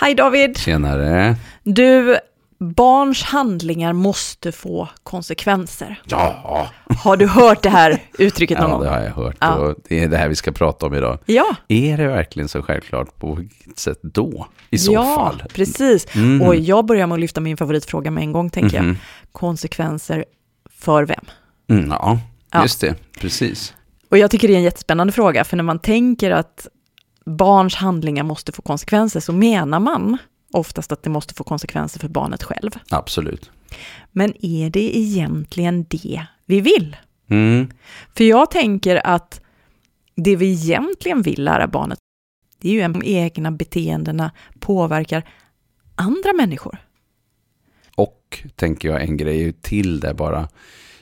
Hej David! Tjenare. Du, barns handlingar måste få konsekvenser. Ja, Har du hört det här uttrycket någon ja gång? det har jag hört. Ja. Och det är det här vi ska prata om idag. Ja, Är det verkligen så självklart? På vilket sätt då? I så ja fall. precis. Mm. Och jag börjar med att lyfta min favoritfråga med en gång, tänker Mhm. jag. Konsekvenser för vem? Mm, ja, Ja. just det. Precis. Och jag tycker det är en jättespännande fråga, för när man tänker att barns handlingar måste få konsekvenser, så menar man oftast att det måste få konsekvenser för barnet själv. Absolut. Men är det egentligen det vi vill? Mm. För jag tänker att det vi egentligen vill lära barnet, det är ju de egna beteendena påverkar andra människor. Och tänker jag en grej till där bara.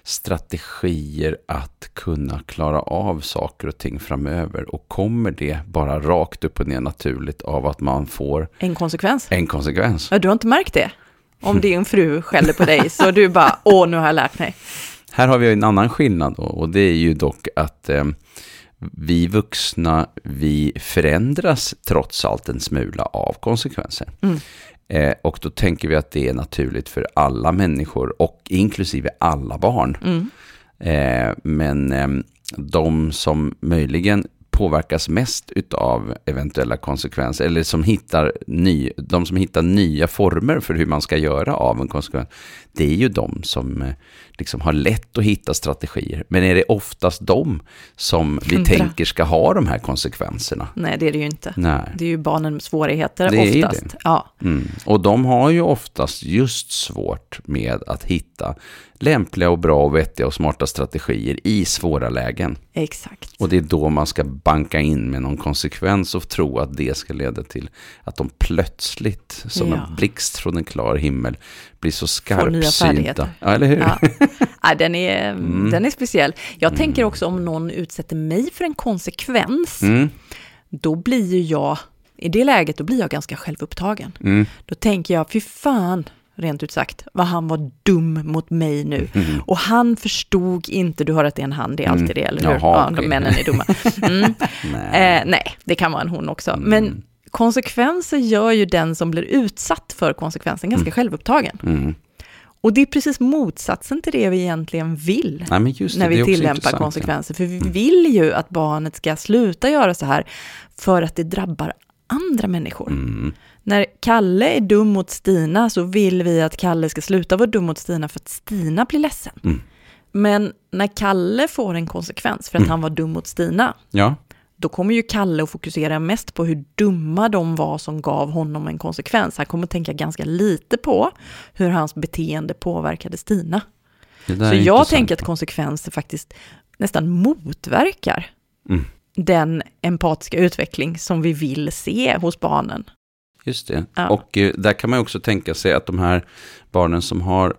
Strategier att kunna klara av saker och ting framöver. Och kommer det bara rakt upp och ner naturligt av att man får En konsekvens. en konsekvens? Ja, du har inte märkt det? Om din fru skäller på dig, så du bara, åh, nu har jag lärt mig. Här har vi en annan skillnad då, och det är ju dock att eh, vi vuxna, vi förändras trots allt en smula av konsekvenser. Mm. Eh, och då tänker vi att det är naturligt för alla människor och inklusive alla barn. Mm. Eh, men eh, de som möjligen påverkas mest utav eventuella konsekvenser, eller som hittar ny, de som hittar nya former för hur man ska göra av en konsekvens, det är ju de som eh, liksom har lätt att hitta strategier. Men är det oftast de som vi Hundra. tänker ska ha de här konsekvenserna? Nej, det är det ju inte. Nej. Det är ju barnen med svårigheter Det är oftast. det. Ja, Mm. Och de har ju oftast just svårt med att hitta lämpliga och bra och vettiga och smarta strategier i svåra lägen. exakt. Och det är då man ska banka in med någon konsekvens och tro att det ska leda till att de plötsligt, som Ja. en blixt från en klar himmel, blir så skarpsynta. Ja, eller hur? Ja. Ja, den, är, Mm. den är speciell. Jag tänker också om någon utsätter mig för en konsekvens, Mm, då blir ju jag, i det läget, då blir jag ganska självupptagen. mm, Då tänker jag, fy fan, rent ut sagt, vad han var dum mot mig nu. mm. Och han förstod inte, du hör att det är en han, det är alltid Mm. det, eller hur? Jaha, ja, männen är dumma. Mm. Nej. Eh, nej, det kan vara en hon också. Mm. Men konsekvenser gör ju den som blir utsatt för konsekvensen ganska självupptagen. Mm. Och det är precis motsatsen till det vi egentligen vill Nej, det, när vi tillämpar konsekvenser. För vi vill ju att barnet ska sluta göra så här för att det drabbar andra människor. Mm. När Kalle är dum mot Stina så vill vi att Kalle ska sluta vara dum mot Stina för att Stina blir ledsen. Mm. Men när Kalle får en konsekvens för att han var dum mot Stina, Ja, då kommer ju Kalle att fokusera mest på hur dumma de var som gav honom en konsekvens. Han kommer att tänka ganska lite på hur hans beteende påverkade Stina. Så jag intressant. tänker att konsekvenser faktiskt nästan motverkar Mm. den empatiska utveckling som vi vill se hos barnen. Just det. Ja. Och eh, där kan man också tänka sig att de här barnen som har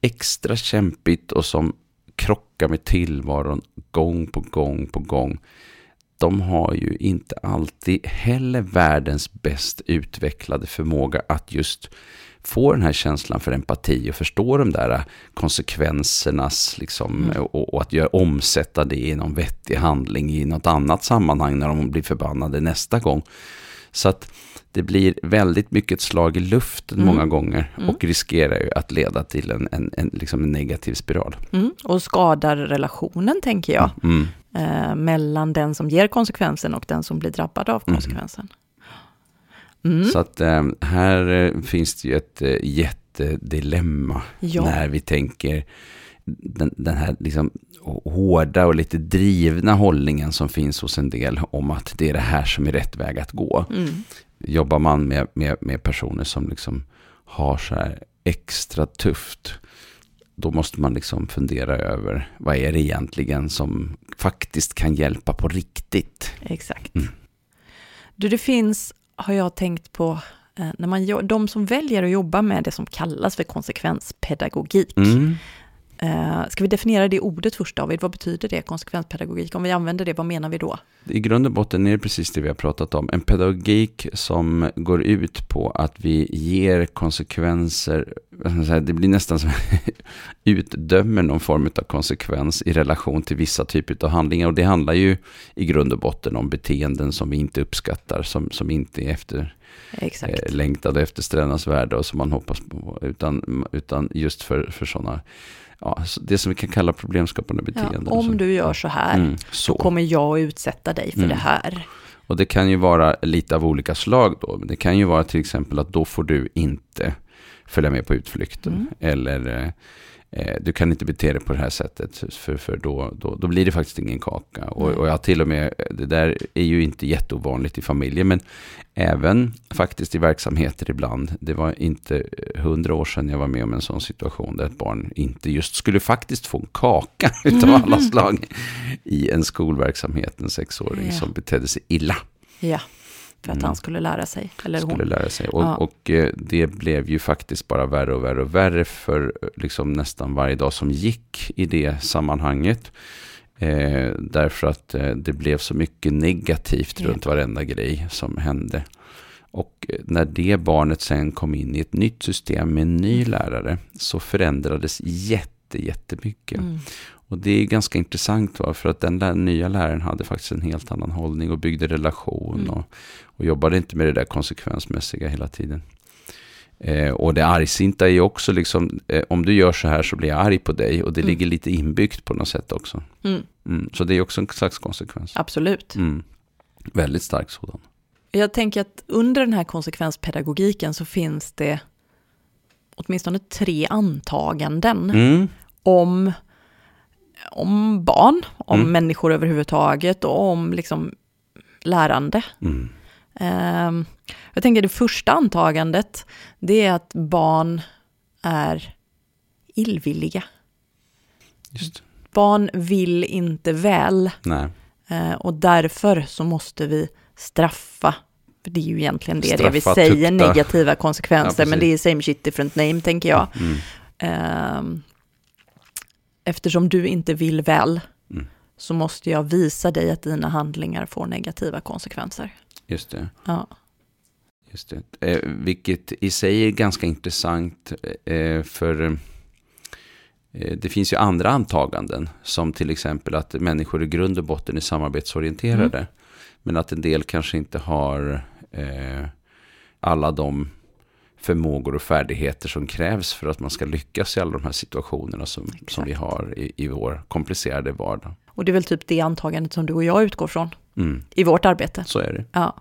extra kämpigt och som krockar med tillvaron gång på gång på gång. De har ju inte alltid heller världens bäst utvecklade förmåga att just få den här känslan för empati och förstå de där konsekvensernas, liksom, Mm. och, och att göra, omsätta det i någon vettig handling i något annat sammanhang när de blir förbannade nästa gång. Så att det blir väldigt mycket ett slag i luften Mm. många gånger Mm. och riskerar ju att leda till en, en, en, liksom en negativ spiral. Mm. Och skadar relationen, tänker jag, Mm. Eh, mellan den som ger konsekvensen och den som blir drabbad av Mm. konsekvensen. Mm. Så att eh, här eh, finns det ju ett eh, jättedilemma Ja. när vi tänker den, den här liksom hårda och lite drivna hållningen som finns hos en del om att det är det här som är rätt väg att gå. Mm. Jobbar man med, med, med personer som liksom har så här extra tufft, då måste man liksom fundera över vad är det egentligen som faktiskt kan hjälpa på riktigt. Exakt. Mm. Du, det finns, har jag tänkt på, eh, när man, de som väljer att jobba med det som kallas för konsekvenspedagogik. Mm. Eh, ska vi definiera det ordet först David? Vad betyder det, konsekvenspedagogik? Om vi använder det, vad menar vi då? I grund och botten är det precis det vi har pratat om. En pedagogik som går ut på att vi ger konsekvenser, det blir nästan som utdömer någon form av konsekvens i relation till vissa typer av handlingar. Och det handlar ju i grund och botten om beteenden som vi inte uppskattar, som, som inte är efter, Exakt. eh, längtade efter strändernas värde och som man hoppas på. Utan, utan just för, för sådana, ja, det som vi kan kalla problemskapande Ja, beteenden. om Så- du gör så här Mm, så så. kommer jag att utsätta dig för Mm. det här. Och det kan ju vara lite av olika slag då. Det kan ju vara till exempel att då får du inte följa med på utflykten. Mm. Eller eh, du kan inte bete dig på det här sättet. För, för då, då, då blir det faktiskt ingen kaka. Och, och jag till och med, det där är ju inte jätteovanligt i familjer. Men även faktiskt i verksamheter ibland. Det var inte hundra år sedan jag var med om en sån situation. Där ett barn inte just skulle faktiskt få en kaka utav Mhm. alla slag. I en skolverksamhet, en sexåring Ja. som betedde sig illa Ja, för att Mm. han skulle lära sig. Eller skulle hon. lära sig. Och, Ja. och eh, det blev ju faktiskt bara värre och värre och värre för eh, liksom nästan varje dag som gick i det sammanhanget. Eh, därför att eh, det blev så mycket negativt Ja. runt varenda grej som hände. Och när det barnet sen kom in i ett nytt system med en ny lärare så förändrades jätte, jättemycket. Mm. Och det är ganska intressant va? för att den lä- nya läraren hade faktiskt en helt annan hållning och byggde relation Mm. och, och jobbade inte med det där konsekvensmässiga hela tiden. Eh, och det argsinta är ju också liksom, eh, om du gör så här så blir jag arg på dig och det Mm. ligger lite inbyggt på något sätt också. Mm. Mm. Så det är också en slags konsekvens. Absolut. Mm. Väldigt stark sådan. Jag tänker att under den här konsekvenspedagogiken så finns det åtminstone tre antaganden Mm. Om, om barn, om Mm. människor överhuvudtaget och om liksom lärande. Mm. Ehm, jag tänker det första antagandet, det är att barn är illvilliga. Just. Barn vill inte väl eh, och därför så måste vi straffa. För det är ju egentligen det, det vi Straffa, säger, tukta. negativa konsekvenser, Ja, men det är same shit different name tänker jag. Mm. Ehm, eftersom du inte vill väl Mm. så måste jag visa dig att dina handlingar får negativa konsekvenser. Just det. Ja. Just det. Eh, vilket i sig är ganska intressant eh, för eh, det finns ju andra antaganden som till exempel att människor i grund och botten är samarbetsorienterade. Mm. Men att en del kanske inte har eh, alla de förmågor och färdigheter som krävs för att man ska lyckas i alla de här situationerna som, som vi har i, i vår komplicerade vardag. Och det är väl typ det antagandet som du och jag utgår från Mm, i vårt arbete. så är det. Ja.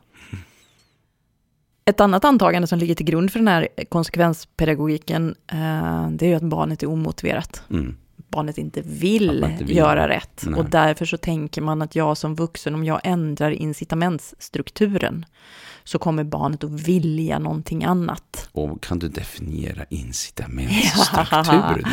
Ett annat antagande som ligger till grund för den här konsekvenspedagogiken, eh, det är ju att barnet är omotiverat. Mm, Barnet inte vill, inte vill. göra rätt. Nej. Och därför så tänker man att jag som vuxen, om jag ändrar incitamentsstrukturen, så kommer barnet att vilja någonting annat. Och kan du definiera incitamentsstruktur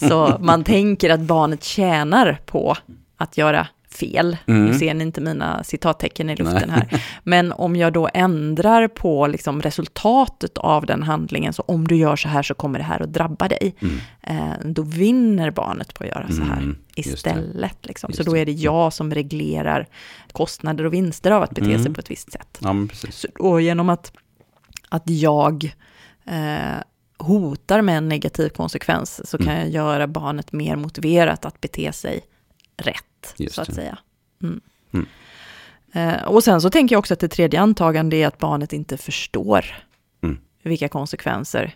då? Så man tänker att barnet tjänar på att göra fel. Mm. Nu ser ni inte mina citattecken i luften här. Men om jag då ändrar på liksom resultatet av den handlingen, så om du gör så här så kommer det här att drabba dig. Mm. Eh, då vinner barnet på att göra så här Mm, istället. Liksom. Så då är det jag som reglerar kostnader och vinster av att bete sig Mm. på ett visst sätt. Ja. Så, och genom att, att jag eh, hotar med en negativ konsekvens så kan Mm. jag göra barnet mer motiverat att bete sig rätt, Just så att det. säga. Mm. Mm. Eh, och sen så tänker jag också att det tredje antagande är att barnet inte förstår Mm. vilka konsekvenser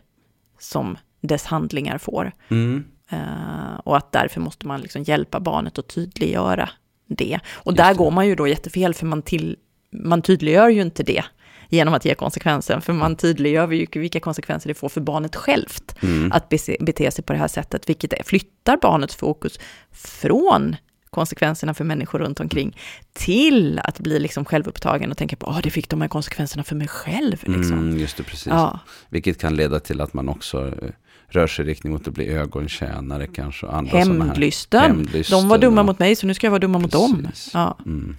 som dess handlingar får. Mm. Eh, och att därför måste man liksom hjälpa barnet att tydliggöra det. Och Just där det. går man ju då jättefel, för man, till, man tydliggör ju inte det genom att ge konsekvensen, för man tydliggör ju vilka konsekvenser det får för barnet självt Mm. att bete, sig på det här sättet, vilket är, flyttar barnets fokus från konsekvenserna för människor runt omkring till att bli liksom självupptagen och tänka på att det fick de här konsekvenserna för mig själv. Liksom. Mm, just det, precis. Ja, Vilket kan leda till att man också eh, rör sig i riktning mot att bli ögontjänare kanske. Andra hämndlysten. Hämndlysten, De var dumma ja. mot mig, så nu ska jag vara dumma mot dem. Precis. Ja. Mm.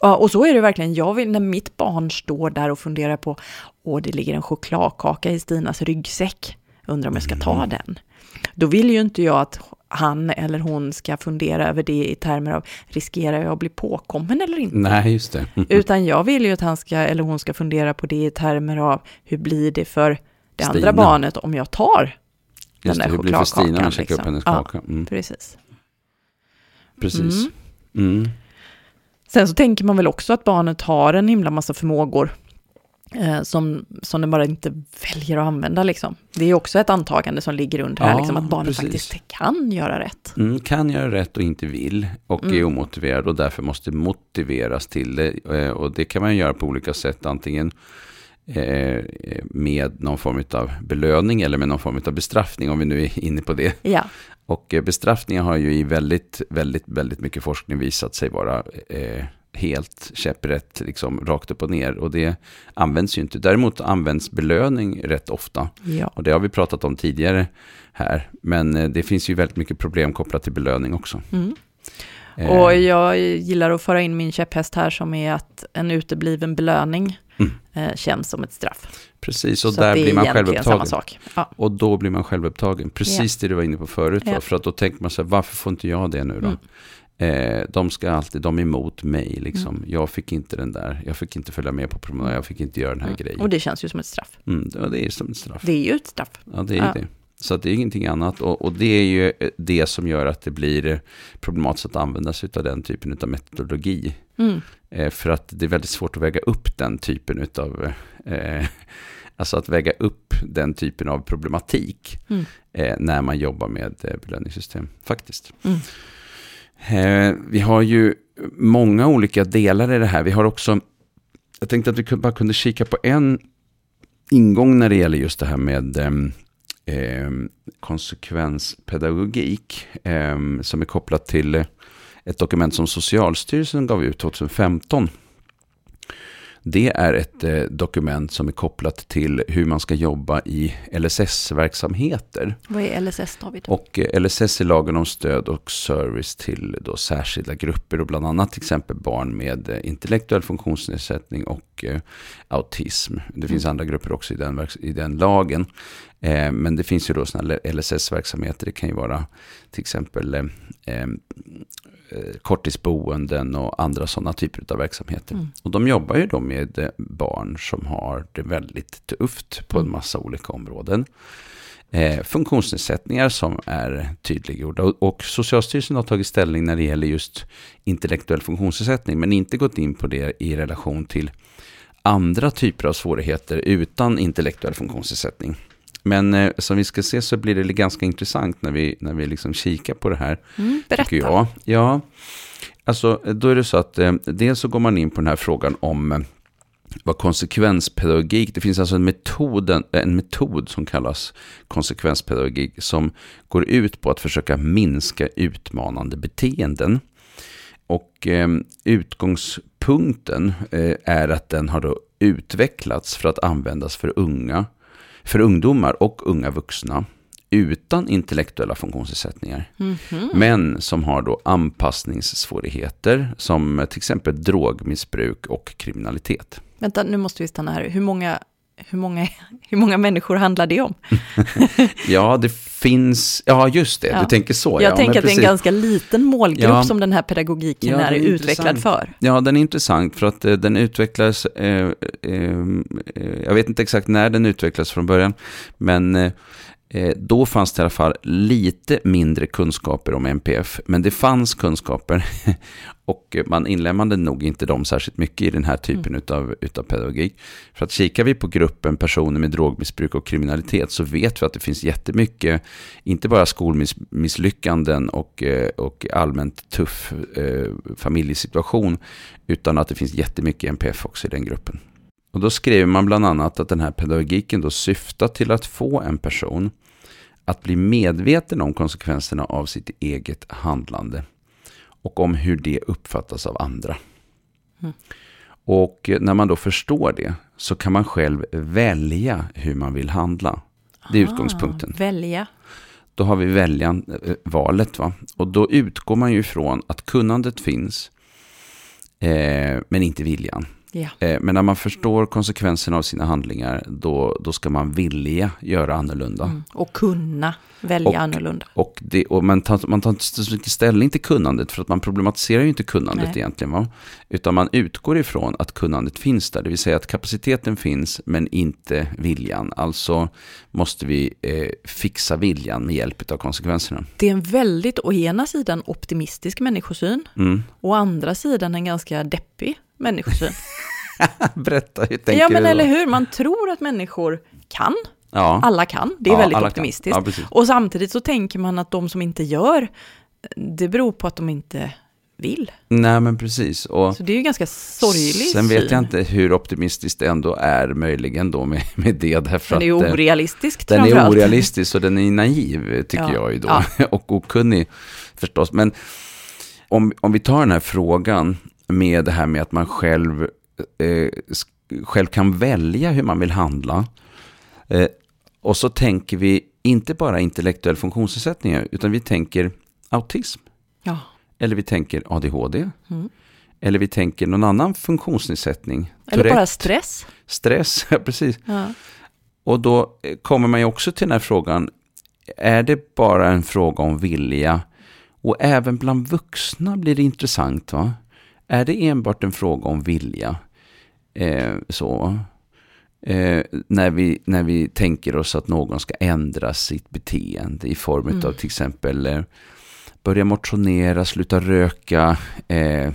Ja, och så är det verkligen. Jag vill, när mitt barn står där och funderar på, åh, det ligger en chokladkaka i Stinas ryggsäck, undrar om jag ska ta Mm. den. Då vill ju inte jag att han eller hon ska fundera över det i termer av, riskerar jag att bli påkommen eller inte? Nej, just det. Utan jag vill ju att han ska, eller hon ska fundera på det i termer av, hur blir det för det andra Stina. barnet om jag tar Just där det, hur blir det för Stina när chokladkakan, käkar upp liksom. hennes Ja. kaka? Mm. Precis. Precis. Mm. Mm. Sen så tänker man väl också att barnet har en himla massa förmågor eh, som, som den bara inte väljer att använda. Liksom. Det är också ett antagande som ligger under här, Ja, liksom, att barnet precis. faktiskt kan göra rätt. Mm, kan göra rätt och inte vill och är Mm. omotiverad och därför måste motiveras till det. Eh, Och det kan man göra på olika sätt, antingen med någon form av belöning eller med någon form av bestraffning, om vi nu är inne på det. Ja, Och eh, bestraffningar har ju i väldigt, väldigt, väldigt mycket forskning visat sig vara eh, helt käpprätt, liksom rakt upp och ner. Och det används ju inte. Däremot används belöning rätt ofta. ja. Och det har vi pratat om tidigare här. Men eh, det finns ju väldigt mycket problem kopplat till belöning också. Mm. Eh, Och jag gillar att föra in min käpphäst här som är att en utebliven belöning Mm. eh, känns som ett straff. Precis, och Så där blir man självupptagen. Ja. Och då blir man självupptagen. Precis det du var inne på förut. Ja. För att då tänker man här, varför får inte jag det nu då? Mm. Eh, de ska alltid, de är emot mig liksom. Mm. Jag fick inte den där, jag fick inte följa med på promenad, jag fick inte göra den här Mm. grejen. Och det känns ju som ett straff. Mm, ja, det är som ett straff. Det är ju ett straff. Ja, det är Ja. det. Så att det är ingenting annat. Och, och det är ju eh, det som gör att det blir eh, problematiskt att använda sig av den typen av metodologi. Mm. Eh, för att det är väldigt svårt att väga upp den typen av, eh, alltså att väga upp den typen av problematik Mm. eh, när man jobbar med belöningssystem, faktiskt. Mm. Vi har ju många olika delar i det här. Vi har också, jag tänkte att vi bara kunde kika på en ingång när det gäller just det här med ehm, konsekvenspedagogik ehm, som är kopplat till eh, ett dokument som Socialstyrelsen gav ut 2015. Det är ett eh, dokument som är kopplat till hur man ska jobba i LSS-verksamheter. Vad är LSS, David? Och eh, LSS är lagen om stöd och service till då särskilda grupper och bland annat till exempel barn med eh, intellektuell funktionsnedsättning och eh, autism. Det finns andra grupper också i den, i den lagen. Eh, men det finns ju då sådana LSS-verksamheter. Det kan ju vara till exempel eh, eh, eh, korttidsboenden och andra sådana typer av verksamheter. Mm. Och de jobbar ju då med eh, barn som har det väldigt tufft på en Mm. massa olika områden. Eh, funktionsnedsättningar som är tydliggjorda. Och, och Socialstyrelsen har tagit ställning när det gäller just intellektuell funktionsnedsättning, men inte gått in på det i relation till andra typer av svårigheter utan intellektuell funktionsnedsättning. Men eh, som vi ska se så blir det ganska intressant när vi, när vi liksom kikar på det här Mm, berätta. tycker jag. Ja, alltså då är det så att eh, dels så går man in på den här frågan om eh, vad konsekvenspedagogik, det finns alltså en metod, en, en metod som kallas konsekvenspedagogik som går ut på att försöka minska utmanande beteenden. Och eh, utgångspunkten eh, är att den har då utvecklats för att användas för unga, för ungdomar och unga vuxna utan intellektuella funktionsnedsättningar. Mhm. Men som har då anpassningssvårigheter som till exempel drogmissbruk och kriminalitet. Vänta, nu måste vi stanna här. Hur många, hur många, hur många människor handlar det om? Ja, det finns, ja just det, Ja. du tänker så. Jag ja, tänker att det är en ganska liten målgrupp Ja. som den här pedagogiken Ja, är, är utvecklad för. Ja, den är intressant för att eh, den utvecklades, eh, eh, eh, jag vet inte exakt när den utvecklades från början, men eh, då fanns det i alla fall lite mindre kunskaper om NPF, men det fanns kunskaper och man inlemmade nog inte dem särskilt mycket i den här typen utav, utav pedagogik. För att kikar vi på gruppen personer med drogmissbruk och kriminalitet så vet vi att det finns jättemycket, inte bara skolmisslyckanden och, eh, och allmänt tuff eh, familjesituation, utan att det finns jättemycket NPF också i den gruppen. Och då skriver man bland annat att den här pedagogiken då syftar till att få en person att bli medveten om konsekvenserna av sitt eget handlande och om hur det uppfattas av andra. Mm. Och när man då förstår det så kan man själv välja hur man vill handla. Det är utgångspunkten. Ah, välja. Då har vi väljan, eh, valet. Va? Och då utgår man ju ifrån att kunnandet finns, eh, men inte viljan. Eh, men när man förstår konsekvenserna av sina handlingar, då, då ska man vilja göra annorlunda. Mm. Och kunna välja Och- annorlunda. Och, det, och man, tar, man tar inte så mycket ställning till kunnandet, för att man problematiserar ju inte kunnandet Nej. egentligen. Va? Utan man utgår ifrån att kunnandet finns där, det vill säga att kapaciteten finns, men inte viljan. Alltså måste vi eh, fixa viljan med hjälp av konsekvenserna. Det är en väldigt, å ena sidan, optimistisk människosyn. Mm. Å andra sidan en ganska deppig människosyn. Berätta, hur tänker Ja, men du eller hur? Man tror att människor kan. Ja. Alla kan. Det är Ja, väldigt optimistiskt. Ja. Och samtidigt så tänker man att de som inte gör, det beror på att de inte vill. Nej, men precis. Och Så det är ju ganska sorglig sen vet syn. jag inte hur optimistiskt det ändå är möjligen då med, med det. Därför Den är ju eh, orealistisk Den är orealistisk och den är naiv, tycker Ja. jag ju då. Ja. Och okunnig förstås. Men om, om vi tar den här frågan med det här med att man själv, eh, själv kan välja hur man vill handla. Eh, och så tänker vi inte bara intellektuell funktionsnedsättningar, utan vi tänker autism. Ja. Eller vi tänker ADHD. Mm. Eller vi tänker någon annan funktionsnedsättning. Eller bara Tourette, stress. stress, ja, precis. Ja. Och då eh, kommer man ju också till den här frågan, är det bara en fråga om vilja? Och även bland vuxna blir det intressant. va? Är det enbart en fråga om vilja? Eh, så. Eh, när, vi, när vi tänker oss att någon ska ändra sitt beteende i form Mm. av till exempel eh, börja motionera, sluta röka, eh,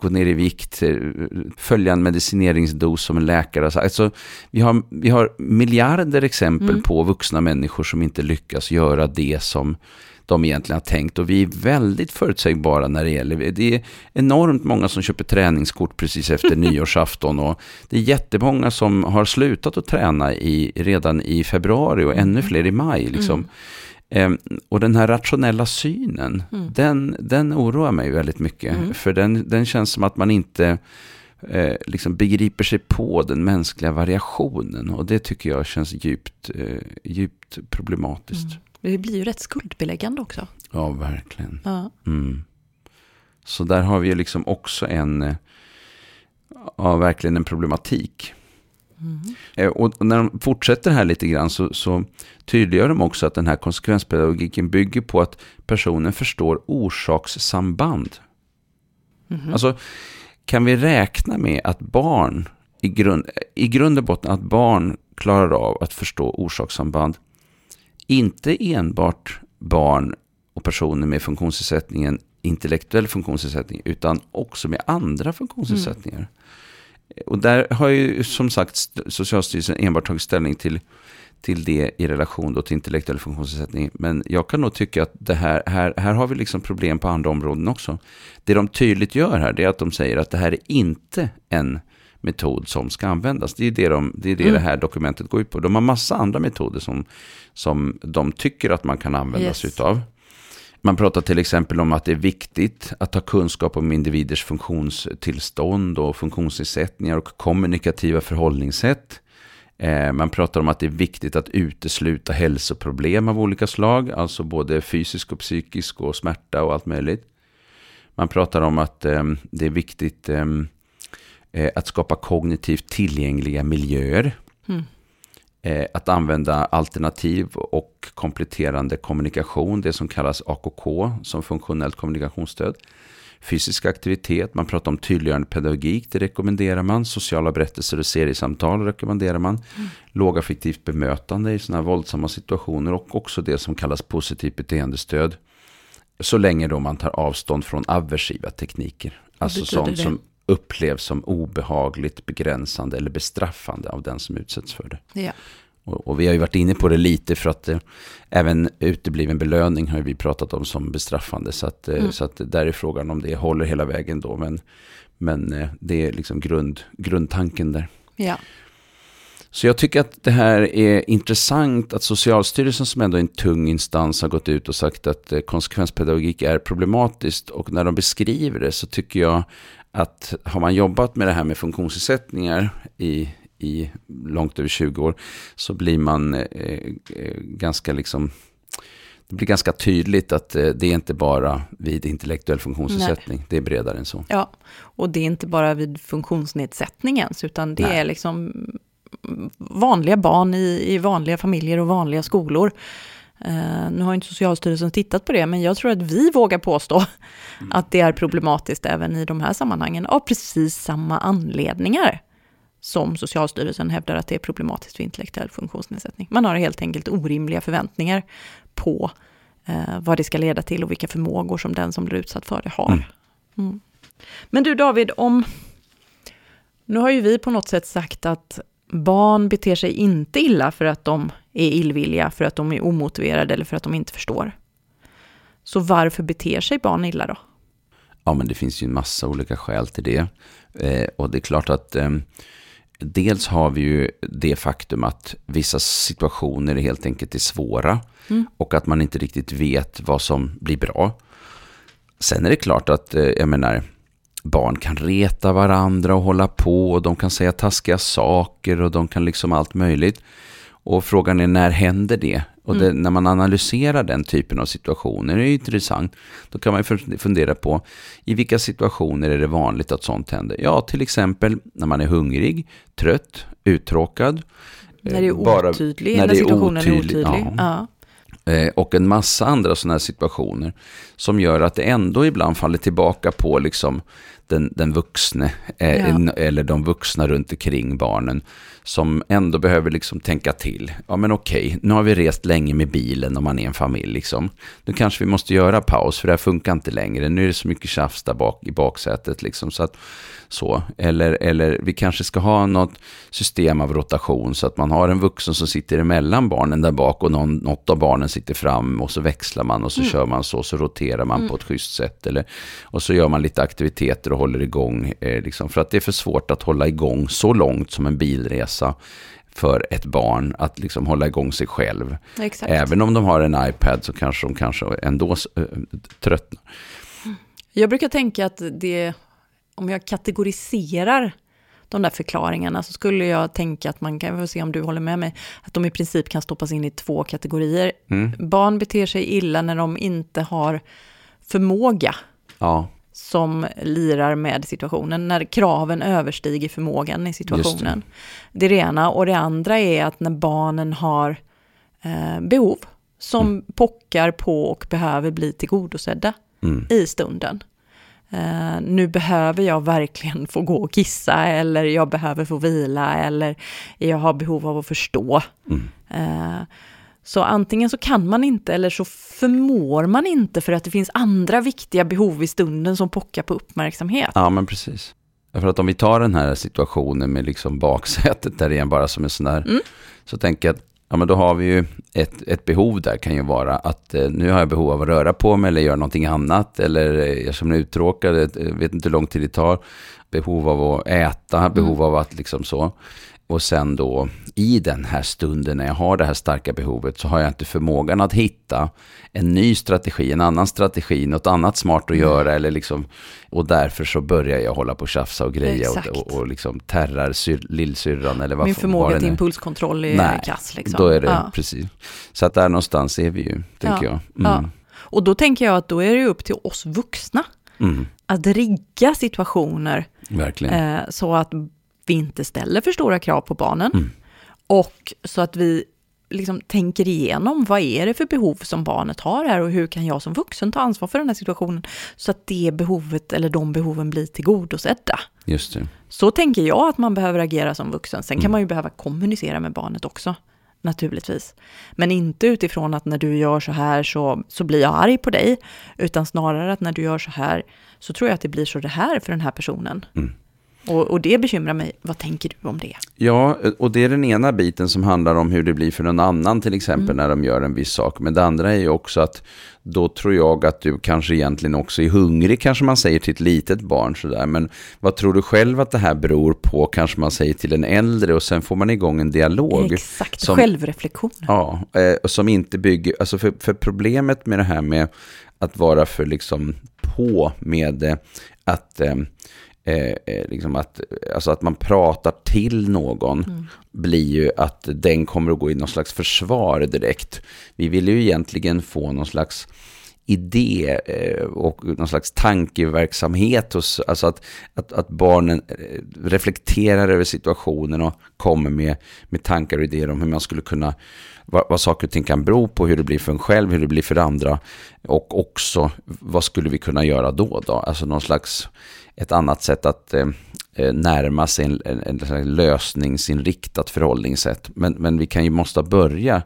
gå ner i vikt, eh, följa en medicineringsdos som en läkare har sagt. Alltså, vi, har, vi har miljarder exempel Mm. på vuxna människor som inte lyckas göra det som de egentligen har tänkt. Och vi är väldigt förutsägbara när det gäller, det är enormt många som köper träningskort precis efter nyårsafton. Och det är jättemånga som har slutat att träna i, redan i februari och ännu fler i maj. Liksom. Ehm, och den här rationella synen, Mm. den, den oroar mig väldigt mycket. Mm. För den, den känns som att man inte eh, liksom begriper sig på den mänskliga variationen. Och det tycker jag känns djupt, eh, djupt problematiskt. Mm. Det blir ju rätt skuldbeläggande också. Ja, verkligen. Ja. Mm. Så där har vi ju liksom också en, eh, ja, verkligen en problematik. Mm. Eh, Och när de fortsätter här lite grann så, så tydliggör de också att den här konsekvenspedagogiken bygger på att personen förstår orsakssamband. Mhm. Alltså, kan vi räkna med att barn, i grund, i grund och botten att barn klarar av att förstå orsakssamband, inte enbart barn och personer med funktionsnedsättningen, intellektuell funktionsnedsättning, utan också med andra funktionsnedsättningar. Och där har ju som sagt st- Socialstyrelsen enbart tagit ställning till, till det i relation då till intellektuell funktionsnedsättning. Men jag kan nog tycka att det här, här, här har vi liksom problem på andra områden också. Det de tydligt gör här det är att de säger att det här är inte en metod som ska användas. Det är det, de, det, är det, Mm. det här dokumentet går ut på. De har massa andra metoder som, som de tycker att man kan använda Yes. sig utav. Man pratar till exempel om att det är viktigt att ha kunskap om individers funktionstillstånd och funktionsnedsättningar och kommunikativa förhållningssätt. Eh, Man pratar om att det är viktigt att utesluta hälsoproblem av olika slag, alltså både fysisk och psykisk och smärta och allt möjligt. Man pratar om att eh, det är viktigt eh, eh, att skapa kognitivt tillgängliga miljöer. Mm. Eh, att använda alternativ och kompletterande kommunikation, det som kallas AKK, som funktionellt kommunikationsstöd. Fysisk aktivitet, man pratar om tydliggörande pedagogik, det rekommenderar man. Sociala berättelser och seriesamtal rekommenderar man. Lågaffektivt bemötande i sådana här våldsamma situationer och också det som kallas positivt beteendestöd. Så länge då man tar avstånd från aversiva tekniker. Alltså sånt det? som upplevs som obehagligt, begränsande eller bestraffande av den som utsätts för det. Ja. Och, och vi har ju varit inne på det lite för att eh, även utebliven belöning har vi pratat om som bestraffande. Så att, eh, Mm. så att där är frågan om det håller hela vägen då. Men, men eh, det är liksom grund, grundtanken där. ja. Så jag tycker att det här är intressant att Socialstyrelsen som ändå är en tung instans har gått ut och sagt att eh, konsekvenspedagogik är problematiskt. Och när de beskriver det så tycker jag att har man jobbat med det här med funktionsnedsättningar i, i långt över 20 år så blir man eh, eh, ganska liksom det blir ganska tydligt att eh, det är inte bara vid intellektuell funktionsnedsättning, det är bredare än så. Ja, och det är inte bara vid funktionsnedsättning ens, utan det Nej. är liksom vanliga barn i, i vanliga familjer och vanliga skolor. Eh, nu har inte Socialstyrelsen tittat på det, men jag tror att vi vågar påstå att det är problematiskt även i de här sammanhangen av precis samma anledningar som Socialstyrelsen hävdar att det är problematiskt vid intellektuell funktionsnedsättning. Man har helt enkelt orimliga förväntningar på eh, vad det ska leda till och vilka förmågor som den som blir utsatt för det har. Mm. Mm. Men du David, om, Nu har ju vi på något sätt sagt att barn beter sig inte illa för att de är illvilliga, för att de är omotiverade eller för att de inte förstår. Så varför beter sig barn illa då? Ja, men det finns ju en massa olika skäl till det. Eh, och det är klart att eh, dels har vi ju det faktum att vissa situationer helt enkelt är svåra. Mm. Och att man inte riktigt vet vad som blir bra. Sen är det klart att, eh, jag menar, barn kan reta varandra och hålla på och de kan säga taskiga saker och de kan liksom allt möjligt. Och frågan är när händer det? Och det, mm. när man analyserar den typen av situationer är det intressant. Då kan man fundera på i vilka situationer är det vanligt att sånt händer? Ja, till exempel när man är hungrig, trött, uttråkad. När det är otydlig, när, när situationen är otydlig. Är otydlig. Ja. Ja. Eh, och en massa andra sådana här situationer som gör att det ändå ibland faller tillbaka på liksom den, den vuxne eh, ja. eller de vuxna runt omkring barnen som ändå behöver liksom tänka till. Ja men okej, nu har vi rest länge med bilen om man är en familj liksom. Nu kanske vi måste göra paus för det här funkar inte längre. Nu är det så mycket tjafs där bak i baksätet liksom. Så att, så. Eller, eller vi kanske ska ha något system av rotation så att man har en vuxen som sitter emellan barnen där bak och någon, något av barnen sitter fram och så växlar man och så mm. kör man så, så roterar man mm. på ett schysst sätt. Eller, och så gör man lite aktiviteter och håller igång. Eh, liksom, för att det är för svårt att hålla igång så långt som en bilresa för ett barn att liksom hålla igång sig själv. Exakt. Även om de har en iPad så kanske de kanske ändå äh, tröttnar. Jag brukar tänka att det, om jag kategoriserar de där förklaringarna så skulle jag tänka att man kan, vi se om du håller med mig, att de i princip kan stoppas in i två kategorier. Mm. Barn beter sig illa när de inte har förmåga. Ja som lirar med situationen, när kraven överstiger förmågan i situationen. Det. det är det ena. Och det andra är att när barnen har eh, behov som mm. pockar på och behöver bli tillgodosedda mm. i stunden. Uh, nu behöver jag verkligen få gå och kissa eller jag behöver få vila eller jag har behov av att förstå. Mm. Uh, så antingen så kan man inte eller så förmår man inte för att det finns andra viktiga behov i stunden som pockar på uppmärksamhet. Ja, men precis. För att om vi tar den här situationen med liksom baksätet där igen bara som en sån där, mm. så tänker jag att ja, men då har vi ju ett, ett behov där kan ju vara att eh, nu har jag behov av att röra på mig eller göra någonting annat eller eh, jag som är uttråkad, eh, vet inte hur lång tid det tar, behov av att äta, behov mm. av att liksom så. Och sen då i den här stunden när jag har det här starka behovet så har jag inte förmågan att hitta en ny strategi, en annan strategi, något annat smart att göra. Eller liksom, och därför så börjar jag hålla på och tjafsa och greja och, och, och liksom terrar syr, lillsyrran eller vad Min förmåga till impulskontroll är Nej, kass. Liksom. då är det ja. precis. Så att där någonstans är vi ju, tänker ja. jag. Mm. Ja. Och då tänker jag att då är det upp till oss vuxna mm. att rigga situationer eh, så att vi inte ställer för stora krav på barnen. Mm. Och så att vi liksom tänker igenom vad är det för behov som barnet har här och hur kan jag som vuxen ta ansvar för den här situationen så att det behovet eller de behoven blir tillgodosedda. Just det. Så tänker jag att man behöver agera som vuxen. Sen mm. kan man ju behöva kommunicera med barnet också, naturligtvis. Men inte utifrån att när du gör så här så, så blir jag arg på dig, utan snarare att när du gör så här så tror jag att det blir så det här för den här personen. Mm. Och, och, det bekymrar mig. Vad tänker du om det? Ja, och det är den ena biten som handlar om hur det blir för någon annan till exempel mm. när de gör en viss sak. Men det andra är ju också att då tror jag att du kanske egentligen också är hungrig, kanske man säger till ett litet barn sådär. Men vad tror du själv att det här beror på, kanske man säger till en äldre och sen får man igång en dialog. Exakt, som, självreflektion. Ja, eh, som inte bygger, alltså för, för problemet med det här med att vara för liksom på med att eh, Eh, eh, liksom att, alltså att man pratar till någon mm. blir ju att den kommer att gå i någon slags försvar direkt. Vi vill ju egentligen få någon slags idé eh, och någon slags tankeverksamhet hos, alltså att, att, att barnen eh, reflekterar över situationen och kommer med, med tankar och idéer om hur man skulle kunna, vad, vad saker och ting kan bero på, hur det blir för en själv, hur det blir för andra och också vad skulle vi kunna göra då då, alltså någon slags ett annat sätt att eh, eh närma sig en, en, en, lösningsinriktat förhållningssätt. Men, men vi kan ju måste börja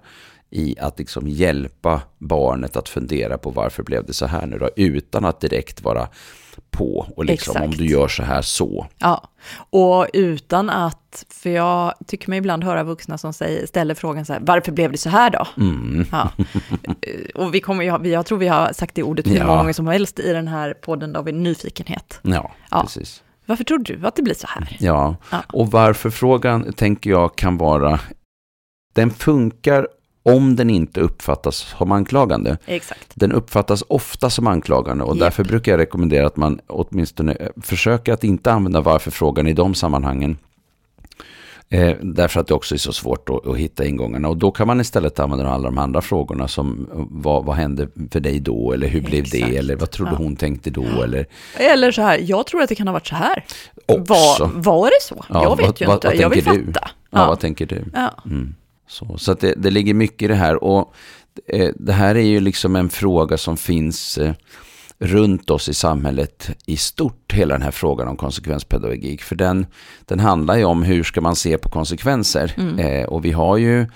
i att liksom hjälpa barnet att fundera på varför blev det så här nu då, utan att direkt vara på och liksom Exakt. om du gör så här så. Ja, och utan att, för jag tycker mig ibland höra vuxna som säger, ställer frågan så här, varför blev det så här då? Mm. Ja. Och vi kommer, jag tror vi har sagt det ordet hur Ja. många gånger som helst i den här podden av nyfikenhet. Ja, Ja. precis. Varför tror du att det blir så här? Ja, Ja. och varför frågan tänker jag kan vara, den funkar om den inte uppfattas som anklagande. Exakt. Den uppfattas ofta som anklagande och Japp. därför brukar jag rekommendera att man åtminstone eh, försöker att inte använda varför-frågan i de sammanhangen. Eh, därför att det också är så svårt att, att hitta ingångarna. Och då kan man istället använda alla de andra frågorna som eh, vad, vad hände för dig då? Eller hur blev Exakt. det? Eller vad trodde Ja. hon tänkte då? Eller Eller så här, jag tror att det kan ha varit så här. också. Var, var det så? Ja, jag vet vad- ju inte, vad jag vill du? fatta. ja, vad tänker du? Mm. Så, så det, det ligger mycket i det här. Och eh, det här är ju liksom en fråga som finns eh, runt oss i samhället i stort, hela den här frågan om konsekvenspedagogik. För den, den handlar ju om hur ska man se på konsekvenser. Mm. Eh, och vi har ju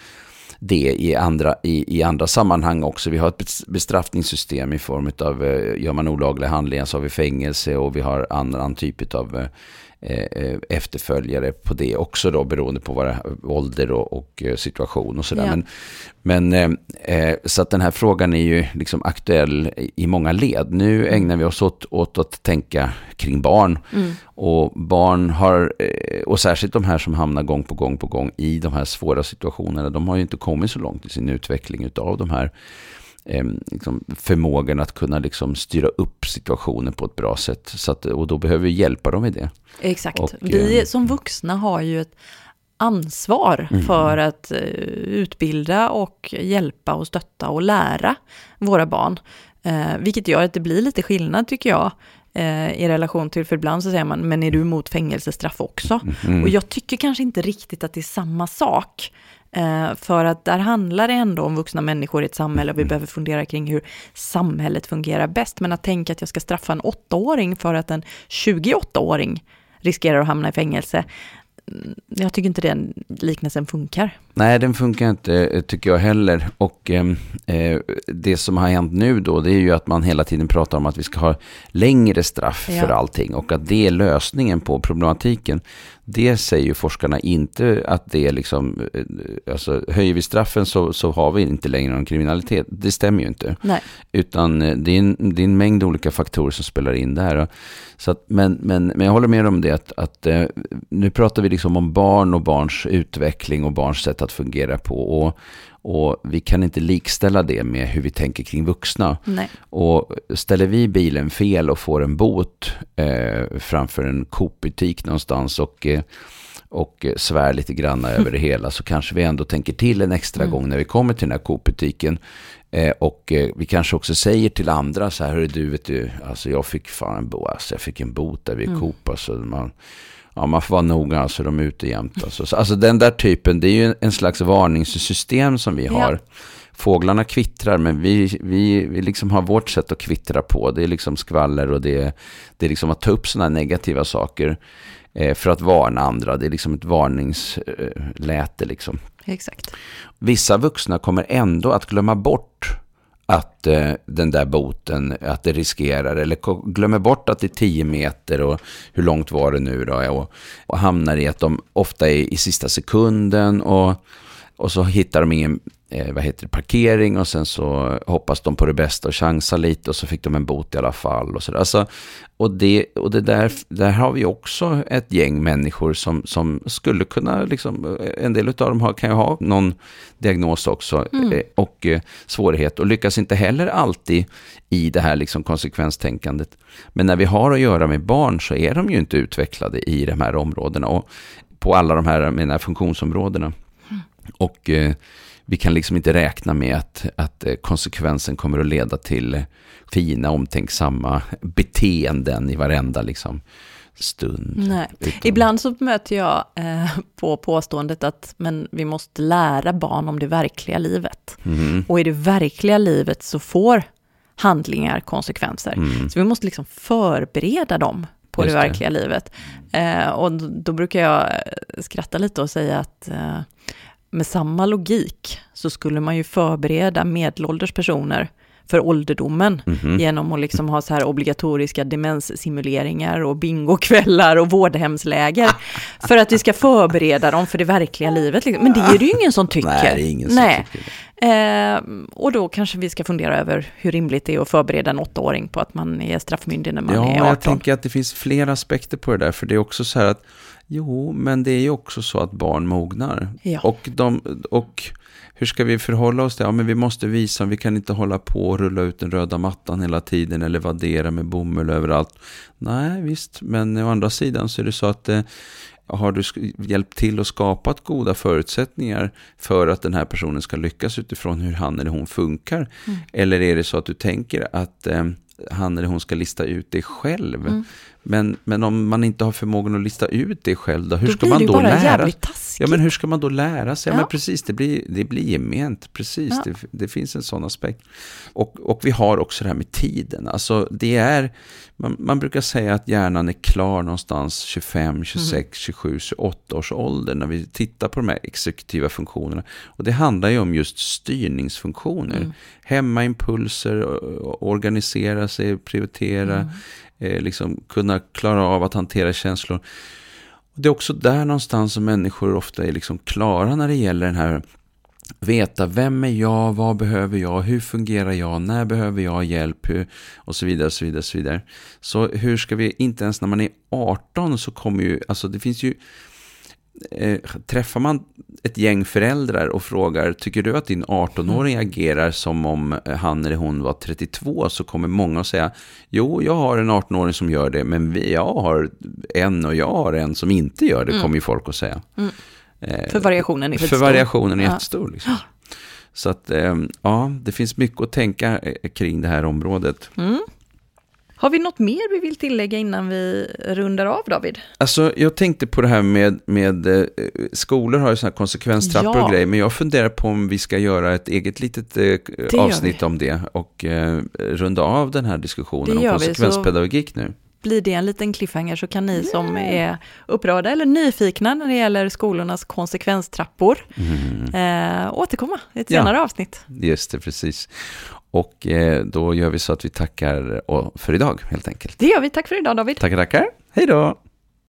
det i andra, i, i andra sammanhang också. Vi har ett bes- bestraffningssystem i form av, eh, gör man olagliga handlingar så har vi fängelse och vi har annan typ av efterföljare på det också då beroende på det, ålder och, och eh, situation och sådär. Ja. Men, men eh, eh, så att den här frågan är ju liksom aktuell i- många led. Nu ägnar vi oss åt, åt att tänka kring barn. Mm. Och barn har, eh, och särskilt de här som hamnar gång på gång på gång i de här svåra situationerna, de har ju inte kommit så långt i sin utveckling utav de här eh, liksom förmågan att kunna liksom styra upp situationen på ett bra sätt. Så att, och då behöver vi hjälpa dem i det. Exakt. Och, vi eh, som vuxna har ju ett ansvar Mm. för att eh, utbilda och hjälpa och stötta och lära våra barn. Eh, vilket gör att det blir lite skillnad tycker jag eh, i relation till, för ibland så säger man, men är du emot fängelsestraff också? Mm. Och jag tycker kanske inte riktigt att det är samma sak. Eh, för att där handlar det ändå om vuxna människor i ett samhälle och vi behöver fundera kring hur samhället fungerar bäst. Men att tänka att jag ska straffa en åttaåring för att en 28-åring riskerar att hamna i fängelse. Mm, Jag tycker inte den liknelsen funkar. Nej, den funkar inte eh, tycker jag heller. Och eh, eh, det som har hänt nu då, det är ju att man hela tiden pratar om att vi ska ha längre straff Ja. för allting och att det är lösningen på problematiken. Det säger ju forskarna inte att det är liksom, eh, alltså höjer vi straffen så, så har vi inte längre någon kriminalitet. Det stämmer ju inte. Nej, Utan det är, en, det är en mängd olika faktorer som spelar in där. Så att, men, men, men jag håller med om det att, att nu pratar vi liksom om barn och barns utveckling och barns sätt att fungera på. Och, och vi kan inte likställa det med hur vi tänker kring vuxna. nej. Och ställer vi bilen fel och får en bot eh, framför en Coop-butik någonstans och, eh, och svär lite grann över det hela så kanske vi ändå tänker till en extra Mm. gång när vi kommer till den här Coop-butiken. Eh, och eh, vi kanske också säger till andra så här, hörru du, vet du, alltså jag fick fan en bot, alltså jag fick en bot där vid Mm. Coop, alltså man, ja, man får vara noga, alltså de är ute jämt. Alltså, Så- alltså den där typen, det är ju en, slags varningssystem som vi Ja. har. Fåglarna kvittrar, men vi, vi, vi liksom har vårt sätt att kvittra på. Det är liksom skvaller och det, det är liksom att ta upp sådana negativa saker eh, för att varna andra. Det är liksom ett varningsläte liksom. Exakt. Vissa vuxna kommer ändå att glömma bort att eh, den där boten, att det riskerar, eller glömmer bort att det är 10 meter och hur långt var det nu då, och, och hamnar i att de ofta är i sista sekunden och, och så hittar de ingen eh, vad heter det, parkering och sen så hoppas de på det bästa och chansar lite och så fick de en bot i alla fall. Och så där. Alltså, och det, och det där, där har vi också ett gäng människor som, som skulle kunna, liksom, en del av dem har, kan ju ha någon diagnos också eh, och eh, svårighet och lyckas inte heller alltid i det här liksom konsekvenstänkandet. Men när vi har att göra med barn så är de ju inte utvecklade i de här områdena och på alla de här, menar, funktionsområdena. Och eh, vi kan liksom inte räkna med att, att eh, konsekvensen kommer att leda till fina, omtänksamma beteenden i varenda liksom, stund. Nej. Utan- Ibland så möter jag eh, på påståendet att men vi måste lära barn om det verkliga livet. Mhm. Och i det verkliga livet så får handlingar konsekvenser. Mm. Så vi måste liksom förbereda dem på Just det det. verkliga livet. Eh, och då, då brukar jag eh, skratta lite och säga att eh, med samma logik så skulle man ju förbereda medelålders personer för ålderdomen Mhm. genom att liksom ha så här obligatoriska demenssimuleringar och bingokvällar och vårdhemsläger för att vi ska förbereda dem för det verkliga livet. Liksom. Men det är det ju ingen som tycker. Nej, det är ingen som Nej. tycker. Eh, och då kanske vi ska fundera över hur rimligt det är att förbereda en åttaåring på att man är straffmyndig när man Ja, är jag 18. tänker att det finns flera aspekter på det där. För det är också så här att, jo, men det är ju också så att barn mognar. Ja. Och, de, och hur ska vi förhålla oss till Ja, men vi måste visa, vi kan inte hålla på och rulla ut den röda mattan hela tiden eller vaddera med bomull överallt. Nej, visst, men å andra sidan så är det så att eh, har du hjälpt till och skapat goda förutsättningar för att den här personen ska lyckas utifrån hur han eller hon funkar? Mm. Eller är det så att du tänker att eh, han eller hon ska lista ut det själv? Mm. Men, men om man inte har förmågan att lista ut det själv, då, hur då ska man då lära taskigt. Ja, men hur ska man då lära sig? Ja, Ja. men precis, det blir, det blir gement. Precis, Ja. det, det finns en sån aspekt. Och, och vi har också det här med tiden. Alltså, det är, man, man brukar säga att hjärnan är klar någonstans 25, 26, 27, 28 års ålder när vi tittar på de här exekutiva funktionerna. Och det handlar ju om just styrningsfunktioner. Mm. Hämma impulser, organisera sig, prioritera, Mm eh, liksom kunna klara av att hantera känslor. Och det är också där någonstans som människor ofta är liksom klara när det gäller den här veta vem är jag, vad behöver jag, hur fungerar jag, när behöver jag hjälp? Hur, och så vidare, så vidare, så vidare. Så hur ska vi, inte ens när man är 18 så kommer ju, alltså det finns ju Eh, träffar man ett gäng föräldrar och frågar, tycker du att din 18-åring agerar som om eh, han eller hon var 32? Så kommer många att säga, jo, jag har en 18-åring som gör det, men vi, jag har en och jag har en som inte gör det, kommer ju folk att säga. Mm. Eh, För variationen är för för stor. variationen är Ja. jättestor. Liksom. Så att, eh, ja, det finns mycket att tänka kring det här området. Mm. Har vi något mer vi vill tillägga innan vi rundar av, David? Alltså, jag tänkte på det här med, med eh, skolor har ju sådana här konsekvenstrappor Ja. och grejer, men jag funderar på om vi ska göra ett eget litet eh, gör avsnitt om det och eh, runda av den här diskussionen Det om vi, konsekvenspedagogik nu. Blir det en liten cliffhanger så kan ni som är upprörda eller nyfikna när det gäller skolornas konsekvenstrappor Mm. eh, återkomma i ett Ja. senare avsnitt. Just det, precis. Och eh, då gör vi så att vi tackar och, för idag helt enkelt. Det gör vi. Tack för idag, David. Tackar, tackar. Hej då!